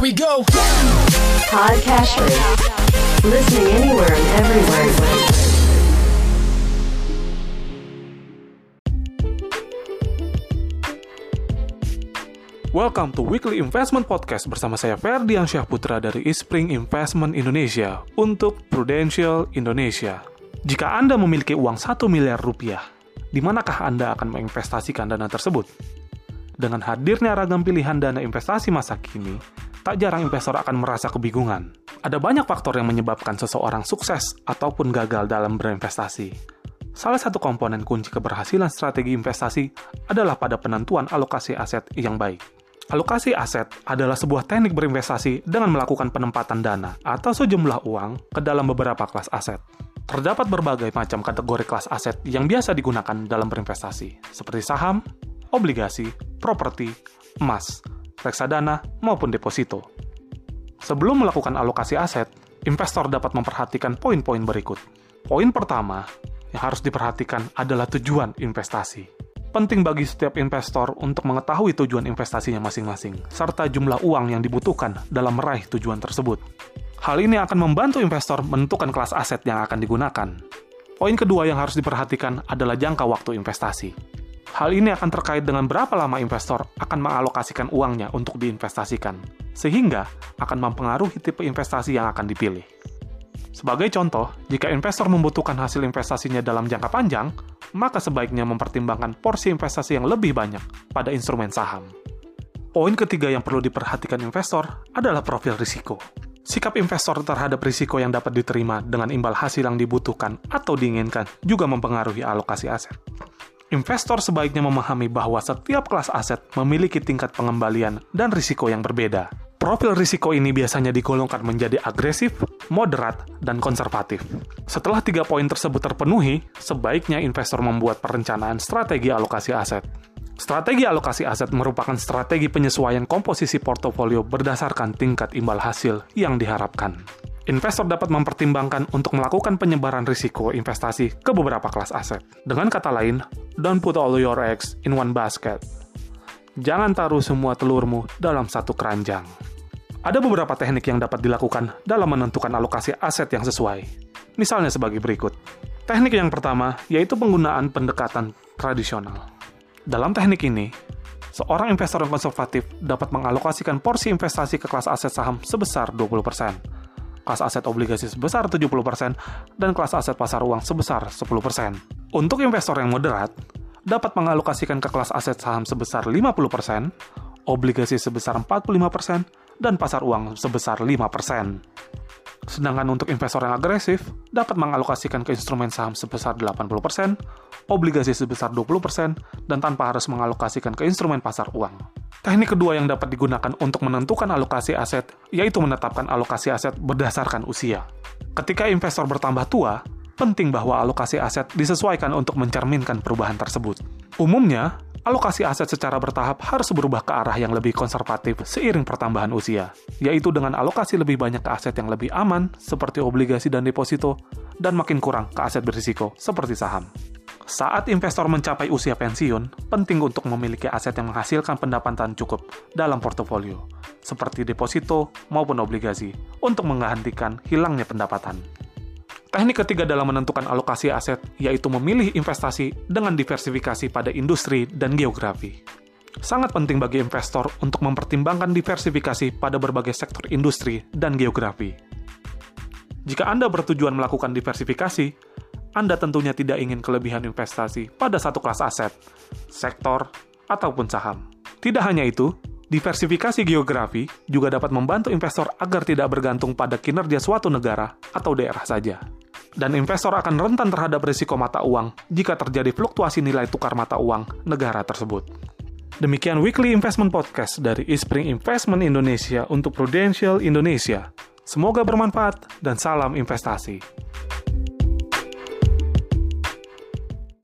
Here we go. Podcast Listening anywhere and everywhere. Welcome to Weekly Investment Podcast bersama saya Ferdian Syah Putra dari Ispring Investment Indonesia untuk Prudential Indonesia. Jika Anda memiliki uang 1 miliar rupiah, di manakah Anda akan menginvestasikan dana tersebut? Dengan hadirnya ragam pilihan dana investasi masa kini, tak jarang investor akan merasa kebingungan. Ada banyak faktor yang menyebabkan seseorang sukses ataupun gagal dalam berinvestasi. Salah satu komponen kunci keberhasilan strategi investasi adalah pada penentuan alokasi aset yang baik. Alokasi aset adalah sebuah teknik berinvestasi dengan melakukan penempatan dana atau sejumlah uang ke dalam beberapa kelas aset. Terdapat berbagai macam kategori kelas aset yang biasa digunakan dalam berinvestasi, seperti saham, obligasi, properti, emas, reksadana, maupun deposito. Sebelum melakukan alokasi aset, investor dapat memperhatikan poin-poin berikut. Poin pertama yang harus diperhatikan adalah tujuan investasi penting bagi setiap investor untuk mengetahui tujuan investasinya masing-masing, serta jumlah uang yang dibutuhkan dalam meraih tujuan tersebut. Hal ini akan membantu investor menentukan kelas aset yang akan digunakan. Poin kedua yang harus diperhatikan adalah jangka waktu investasi. Hal ini akan terkait dengan berapa lama investor akan mengalokasikan uangnya untuk diinvestasikan, sehingga akan mempengaruhi tipe investasi yang akan dipilih. Sebagai contoh, jika investor membutuhkan hasil investasinya dalam jangka panjang, maka sebaiknya mempertimbangkan porsi investasi yang lebih banyak pada instrumen saham. Poin ketiga yang perlu diperhatikan investor adalah profil risiko. Sikap investor terhadap risiko yang dapat diterima dengan imbal hasil yang dibutuhkan atau diinginkan juga mempengaruhi alokasi aset. Investor sebaiknya memahami bahwa setiap kelas aset memiliki tingkat pengembalian dan risiko yang berbeda, Profil risiko ini biasanya digolongkan menjadi agresif, moderat, dan konservatif. Setelah tiga poin tersebut terpenuhi, sebaiknya investor membuat perencanaan strategi alokasi aset. Strategi alokasi aset merupakan strategi penyesuaian komposisi portofolio berdasarkan tingkat imbal hasil yang diharapkan. Investor dapat mempertimbangkan untuk melakukan penyebaran risiko investasi ke beberapa kelas aset. Dengan kata lain, don't put all your eggs in one basket. Jangan taruh semua telurmu dalam satu keranjang. Ada beberapa teknik yang dapat dilakukan dalam menentukan alokasi aset yang sesuai. Misalnya sebagai berikut. Teknik yang pertama yaitu penggunaan pendekatan tradisional. Dalam teknik ini, seorang investor yang konservatif dapat mengalokasikan porsi investasi ke kelas aset saham sebesar 20%, kelas aset obligasi sebesar 70%, dan kelas aset pasar uang sebesar 10%. Untuk investor yang moderat, dapat mengalokasikan ke kelas aset saham sebesar 50%, obligasi sebesar 45%, dan pasar uang sebesar 5%. Sedangkan untuk investor yang agresif, dapat mengalokasikan ke instrumen saham sebesar 80%, obligasi sebesar 20%, dan tanpa harus mengalokasikan ke instrumen pasar uang. Teknik kedua yang dapat digunakan untuk menentukan alokasi aset, yaitu menetapkan alokasi aset berdasarkan usia. Ketika investor bertambah tua, penting bahwa alokasi aset disesuaikan untuk mencerminkan perubahan tersebut. Umumnya, alokasi aset secara bertahap harus berubah ke arah yang lebih konservatif seiring pertambahan usia, yaitu dengan alokasi lebih banyak ke aset yang lebih aman seperti obligasi dan deposito, dan makin kurang ke aset berisiko seperti saham. Saat investor mencapai usia pensiun, penting untuk memiliki aset yang menghasilkan pendapatan cukup dalam portofolio, seperti deposito maupun obligasi, untuk menggantikan hilangnya pendapatan. Teknik ketiga dalam menentukan alokasi aset yaitu memilih investasi dengan diversifikasi pada industri dan geografi. Sangat penting bagi investor untuk mempertimbangkan diversifikasi pada berbagai sektor industri dan geografi. Jika Anda bertujuan melakukan diversifikasi, Anda tentunya tidak ingin kelebihan investasi pada satu kelas aset, sektor, ataupun saham. Tidak hanya itu, diversifikasi geografi juga dapat membantu investor agar tidak bergantung pada kinerja suatu negara atau daerah saja dan investor akan rentan terhadap risiko mata uang jika terjadi fluktuasi nilai tukar mata uang negara tersebut. Demikian Weekly Investment Podcast dari Ispring Investment Indonesia untuk Prudential Indonesia. Semoga bermanfaat dan salam investasi.